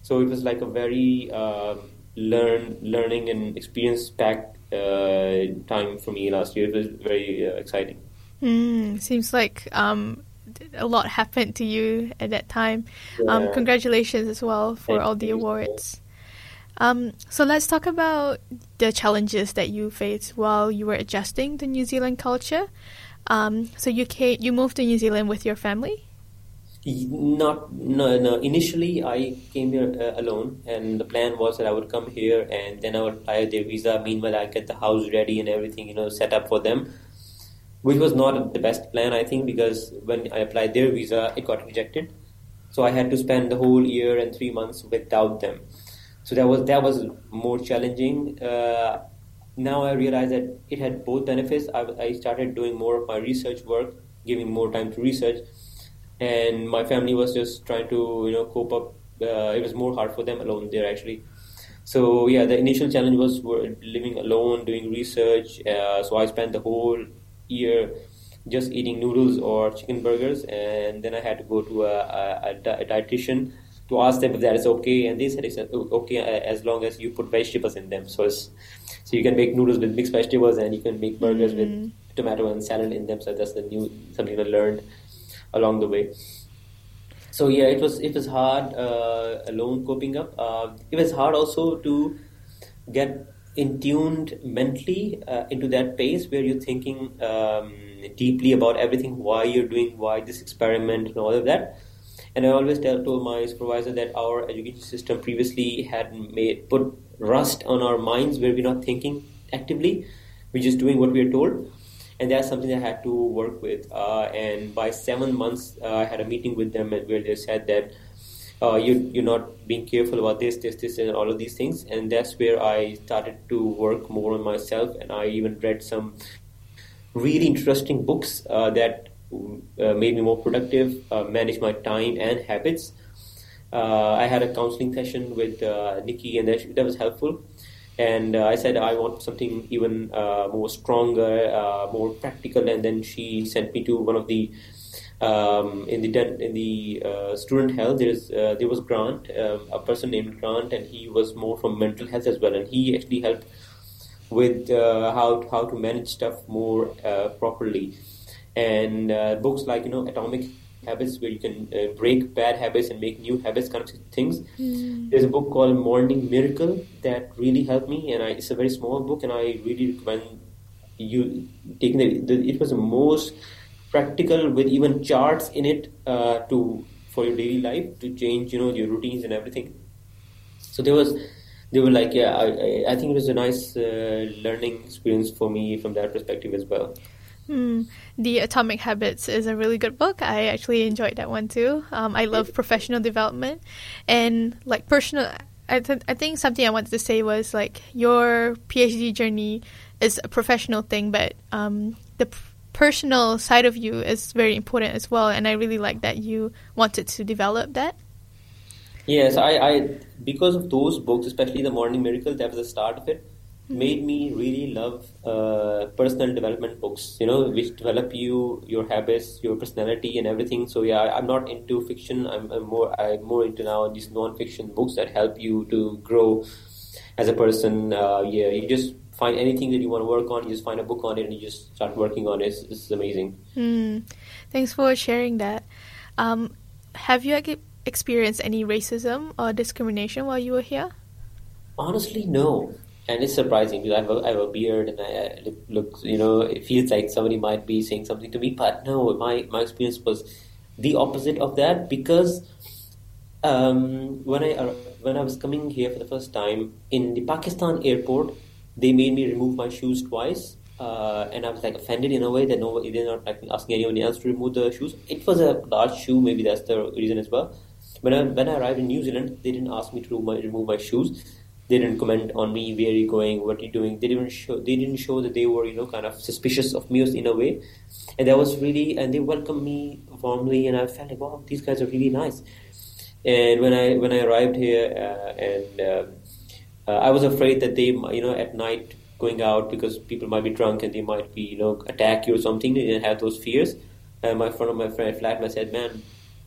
So it was like a very uh, learn learning and experience packed uh, time for me last year. It was very uh, exciting. Mm, seems like um, a lot happened to you at that time. Um, yeah. Um, congratulations as well for Thank all the awards. Um, so let's talk about the challenges that you faced while you were adjusting to New Zealand culture. Um, so you came, you moved to New Zealand with your family. Not no no. Initially, I came here uh, alone, and the plan was that I would come here and then I would apply their visa. Meanwhile, I get the house ready and everything, you know, set up for them which was not the best plan, I think, because when I applied their visa, it got rejected. So I had to spend the whole year and three months without them. So that was that was more challenging. Uh, now I realize that it had both benefits. I, I started doing more of my research work, giving more time to research, and my family was just trying to you know cope up. Uh, it was more hard for them alone there actually. So yeah, the initial challenge was living alone, doing research. Uh, so I spent the whole year just eating noodles or chicken burgers, and then I had to go to a, a, a dietitian to ask them if that is okay, and they said it's okay as long as you put vegetables in them. So so you can make noodles with mixed vegetables, and you can make burgers mm-hmm. with tomato and salad in them. So that's the new something I learned along the way. So yeah, it was it was hard uh, alone coping up. Uh, it was hard also to get in tuned mentally uh, into that pace where you're thinking um, deeply about everything, why you're doing, why this experiment, and all of that. And I always tell told my supervisor that our education system previously had made put rust on our minds where we're not thinking actively, we're just doing what we're told. And that's something I had to work with. Uh, and by seven months, uh, I had a meeting with them where they said that uh, you you're not being careful about this, this, this, and all of these things. And that's where I started to work more on myself, and I even read some really interesting books uh, that uh, made me more productive, uh, manage my time and habits. I had a counseling session with Nikki, and that, that was helpful. And I said I want something even more stronger, more practical. And then she sent me to one of the um, in the in the uh, student health, there is uh, there was Grant, uh, a person named Grant, and he was more from mental health as well, and he actually helped with uh, how how to manage stuff more uh, properly. And uh, books like you know Atomic Habits, where you can break bad habits and make new habits, kind of things. Mm. There's a book called Morning Miracle that really helped me, and I, it's a very small book, and I really recommend you taking the, the it was the most practical with even charts in it uh, to for your daily life to change you know your routines and everything so there was they were like yeah i, I think it was a nice uh, learning experience for me from that perspective as well Hmm. The Atomic Habits is a really good book. I actually enjoyed that one too. Um, I love professional development and like personal. I, th- I think something I wanted to say was like your PhD journey is a professional thing, but um, the personal side of you is very important as well. And I really like that you wanted to develop that. Yes, I, I because of those books, especially the Morning Miracle, that was the start of it. Made me really love uh, personal development books. You know, which develop you, your habits, your personality, and everything. So yeah, I, am not into fiction. I'm, I'm, more I'm more into now these non-fiction books that help you to grow as a person, uh, yeah, you just find anything that you want to work on, you just find a book on it, and you just start working on it. It's, it's amazing. Mm. Thanks for sharing that. Um, have you experienced any racism or discrimination while you were here? Honestly, no. And it's surprising because I have a, I have a beard and I look, you know, it feels like somebody might be saying something to me, but no, my, my experience was the opposite of that because um, when I uh, when I was coming here for the first time in the Pakistan airport, they made me remove my shoes twice, uh, and I was like offended in a way that no, they're not like, asking anyone else to remove the shoes. It was a large shoe, maybe that's the reason as well. When I when I arrived in New Zealand, they didn't ask me to remove my, remove my shoes. They didn't comment on me. Where are you going? What are you doing? They didn't show. They didn't show that they were you know kind of suspicious of me in a way, and that was really and they welcomed me warmly, and I felt like wow, these guys are really nice. And when I when I arrived here, uh, and uh, uh, I was afraid that they, you know, at night going out because people might be drunk and they might be, you know, attack you or something. And have those fears. And my friend of my friend flatmate said, "Man,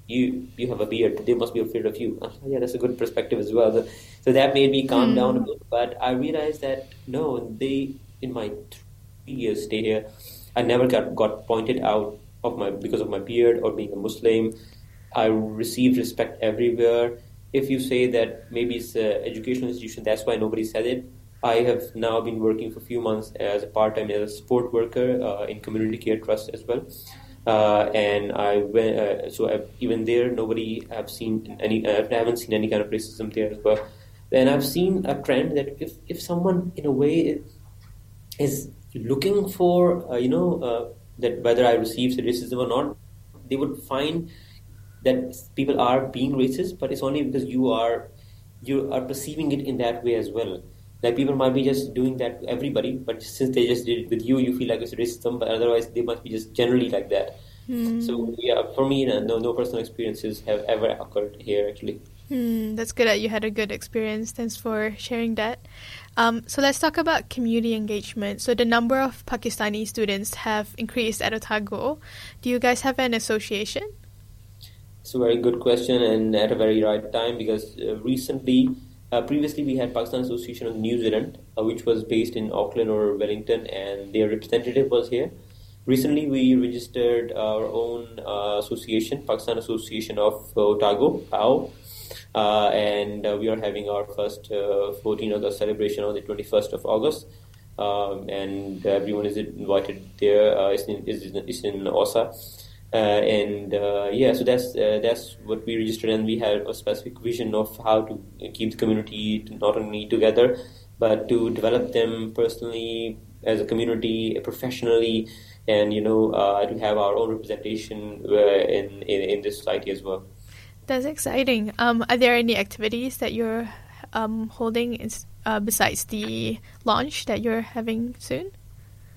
you you have a beard. They must be afraid of you." Said, yeah, that's a good perspective as well. So, so that made me calm mm. down a bit. But I realized that no, they in my three years stay here, I never got got pointed out of my because of my beard or being a Muslim I received respect everywhere. If you say that maybe it's an educational institution, that's why nobody said it. I have now been working for a few months as a part-time as a support worker uh, in community care trust as well. Uh, and I went, uh, so I've, even there, nobody I've seen any, I haven't seen any kind of racism there as well. And I've seen a trend that if, if someone in a way is looking for, uh, you know, uh, that whether I received racism or not, they would find that people are being racist, but it's only because you are you are perceiving it in that way as well. Like people might be just doing that to everybody, but since they just did it with you, you feel like it's a racism. But otherwise, they must be just generally like that. Mm. So yeah, for me, no, no personal experiences have ever occurred here actually. Mm, that's good that you had a good experience. Thanks for sharing that. Um, so let's talk about community engagement. So the number of Pakistani students have increased at Otago. Do you guys have an association? It's a very good question and at a very right time because uh, recently, previously we had Pakistan Association of New Zealand, uh, which was based in Auckland or Wellington, and their representative was here. Recently, we registered our own uh, association, Pakistan Association of Otago, PAO, uh, and uh, we are having our first 14 August celebration on the 21st of August. Um, and everyone is invited there. it's, in, it's, in, it's in OUSA. Uh, and uh, yeah, so that's uh, that's what we registered, and we had a specific vision of how to keep the community not only together, but to develop them personally as a community, professionally, and you know to have our own representation in, in, in this society as well. That's exciting. Um, are there any activities that you're um, holding uh, besides the launch that you're having soon?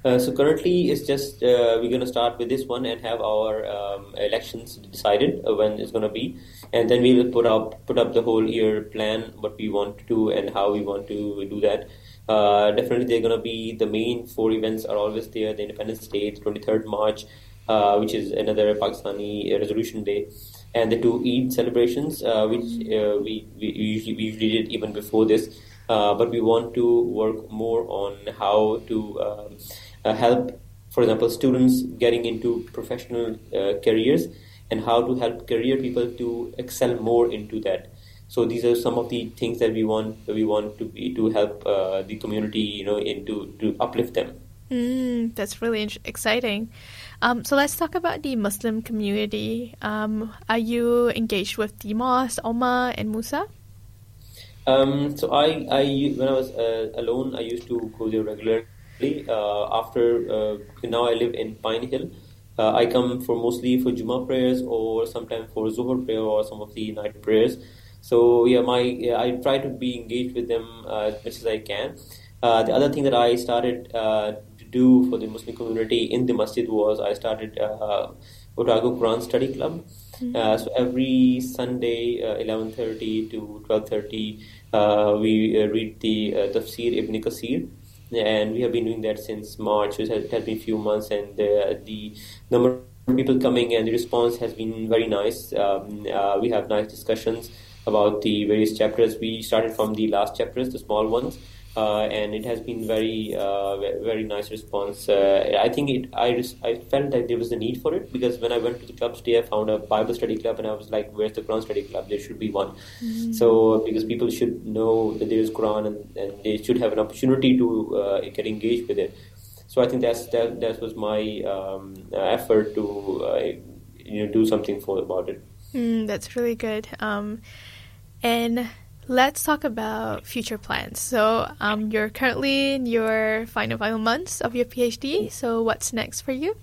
Uh, so currently, it's just uh, we're going to start with this one and have our um, elections decided uh, when it's going to be, and then we will put up put up the whole year plan, what we want to do and how we want to do that. Uh, definitely, they're going to be the main four events are always there: the Independence Day, 23rd March, uh, which is another Pakistani Resolution Day, and the two Eid celebrations, which we, we usually we usually did even before this. but we want to work more on how to um, uh, help, for example, students getting into professional uh, careers and how to help career people to excel more into that. So these are some of the things that we want we want to be to help uh, the community, you know, into to uplift them. Mm, that's really exciting. Um, so let's talk about the Muslim community. Um, are you engaged with the mosque, Omar, and Musa? Um, so I, I, when I was uh, alone, I used to go there regularly uh, after uh, now I live in Pine Hill. Uh, I come for mostly for Juma prayers or sometimes for Zuhur prayer or some of the night prayers. So yeah, my yeah, I try to be engaged with them as much as I can. the other thing that I started to do for the Muslim community in the masjid was I started uh, Otago Quran Study Club. Mm-hmm. Uh, so every Sunday, uh, 11:30 to 12:30, uh, we read the Tafsir Ibn Kasir and we have been doing that since March. It has, it has been a few months, and the, the number of people coming and the response has been very nice. Um, uh, we have nice discussions. about the various chapters. We started from the last chapters, the small ones, uh, and it has been very uh, very nice response. Uh, I think it. I just, I felt that there was a need for it because when I went to the club today, I found a Bible study club, and I was like, "Where's the Quran study club? There should be one." Mm-hmm. So because people should know that there is Quran, and, and they should have an opportunity to uh, get engaged with it. So I think that's that that was my um, effort to uh, you know do something for about it. Mm, that's really good. Um, and Let's talk about future plans. So, um, you're currently in your final final months of your PhD. So, what's next for you?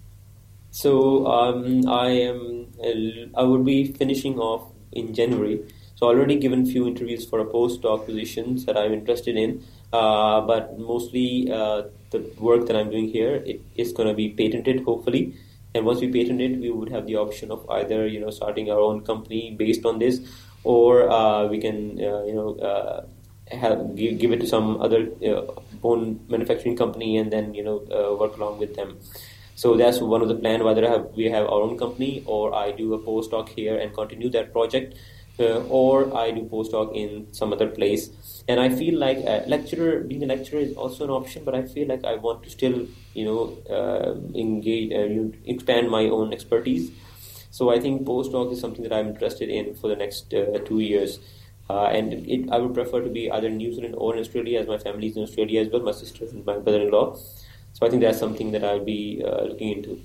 So, um, I am. Uh, I will be finishing off in January. So, already given few interviews for a postdoc positions that I'm interested in. Uh, but mostly uh, the work that I'm doing here it is going to be patented, hopefully. And once we patent it, we would have the option of either you know starting our own company based on this or uh, we can uh, you know uh, have, give, give it to some other bone manufacturing company and then you know work along with them. So that's one of the plan. Whether have, we have our own company or I do a postdoc here and continue that project, uh, or I do postdoc in some other place. And I feel like a lecturer, being a lecturer is also an option, but I feel like I want to still, you know, uh, engage, uh, expand my own expertise. So I think postdoc is something that I'm interested in for the next uh, two years. Uh, and it, I would prefer to be either in New Zealand or in Australia, as my family is in Australia as well, my sister and my brother-in-law. So I think that's something that I'll be uh, looking into.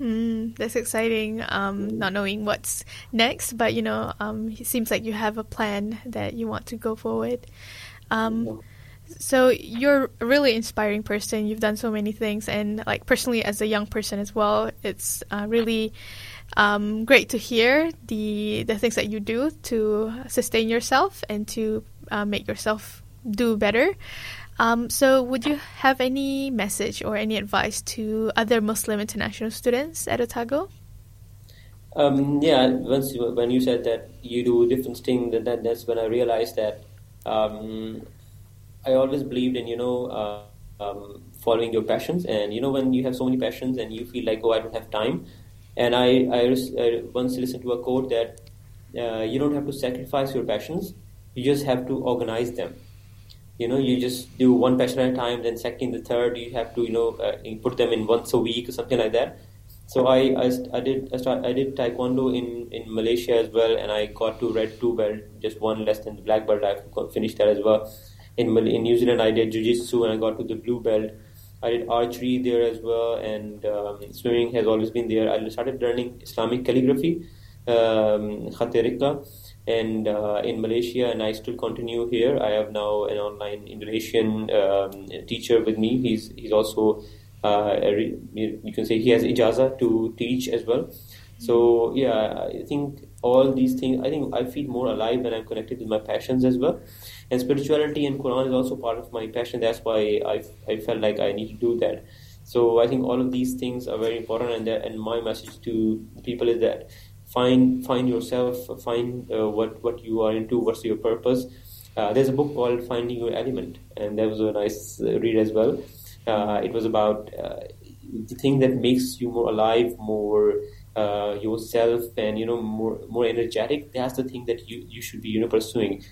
Mm, that's exciting. Um, not knowing what's next, but you know, um, it seems like you have a plan that you want to go forward. Um, so you're a really inspiring person. You've done so many things, and like personally, as a young person as well, it's uh, really um, great to hear the the things that you do to sustain yourself and to uh, make yourself do better. Um, so, would you have any message or any advice to other Muslim international students at Otago? Um, yeah, once you, when you said that you do different things, that that's when I realized that um, I always believed in you know uh, um, following your passions, and you know when you have so many passions and you feel like oh I don't have time, and I, I, I once listened to a quote that uh, you don't have to sacrifice your passions, you just have to organize them. You know, you just do one passion at a time, then second, the third, you have to, you know, uh, put them in once a week or something like that. So I, I, I did I, start, I did taekwondo in, in Malaysia as well, and I got to red two belt, just one less than the black belt. I finished that as well. In in New Zealand, I did jiu-jitsu and I got to the blue belt. I did archery there as well, and um, swimming has always been there. I started learning Islamic calligraphy, um, and uh, in Malaysia, and I still continue here. I have now an online Indonesian um, teacher with me. He's he's also uh, re, you can say he has ijaza to teach as well. So yeah, I think all these things. I think I feel more alive when I'm connected with my passions as well and spirituality and Quran is also part of my passion. That's why I, I felt like I need to do that. So I think all of these things are very important, and and my message to people is that find find yourself, find uh, what what you are into, what's your purpose. Uh, there's a book called Finding Your Element, and that was a nice uh, read as well. Uh, it was about uh, the thing that makes you more alive, more uh, yourself, and you know more more energetic. That's the thing that you you should be you know pursuing.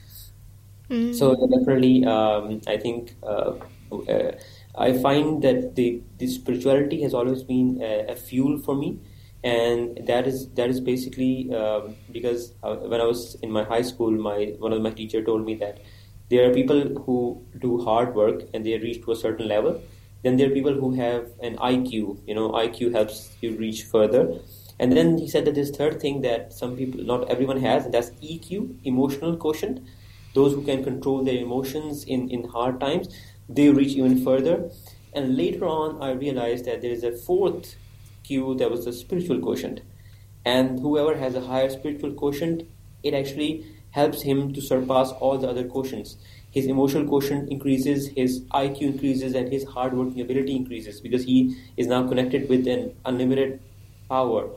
Mm. So definitely, um, I think uh, uh, I find that the, the spirituality has always been a, a, fuel for me, and that is that is basically um, because uh, when I was in my high school, my one of my teacher told me that there are people who do hard work and they reach to a certain level. Then there are people who have an IQ. You know, IQ helps you reach further. And then he said that this third thing that some people, not everyone has, and that's EQ, emotional quotient those who can control their emotions in, in hard times, they reach even further. And later on, I realized that there is a fourth Q that was the spiritual quotient. And whoever has a higher spiritual quotient, it actually helps him to surpass all the other quotients. His emotional quotient increases, his IQ increases, and his hard working ability increases because he is now connected with an unlimited power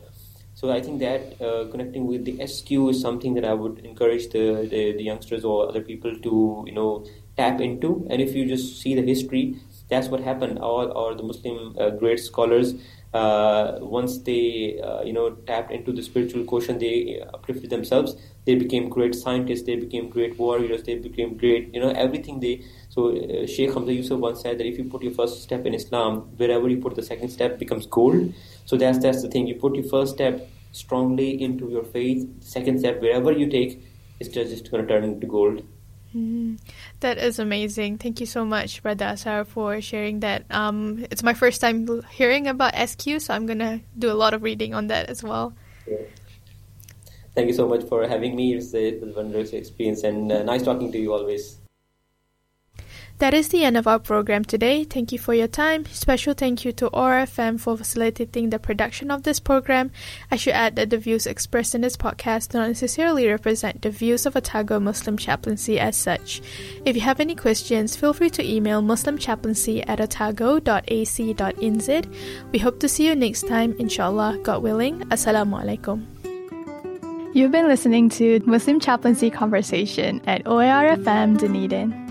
so I think that uh, connecting with the SQ is something that I would encourage the, the, the, youngsters or other people to you know tap into. And if you just see the history, that's what happened. All or the Muslim uh, great scholars uh, once they uh, you know tapped into the spiritual quotient, they uplifted themselves. They became great scientists. They became great warriors. They became great you know everything they. So uh, Sheikh Hamza Yusuf once said that if you put your first step in Islam, wherever you put the second step becomes gold. So that's that's the thing. You put your first step strongly into your faith. Second step, wherever you take, it's just, just going to turn into gold. Mm, that is amazing. Thank you so much, Brother Asar, for sharing that. Um, it's my first time hearing about SQ, so I'm going to do a lot of reading on that as well. Yeah. Thank you so much for having me. It's a, it was a wondrous experience and uh, nice talking to you always. That is the end of our program today. Thank you for your time. Special thank you to OARFM for facilitating the production of this program. I should add that the views expressed in this podcast do not necessarily represent the views of Otago Muslim Chaplaincy as such. If you have any questions, feel free to email muslimchaplaincy at otago.ac.nz. We hope to see you next time, inshallah, God willing. Assalamu alaikum. You've been listening to Muslim Chaplaincy Conversation at OARFM Dunedin.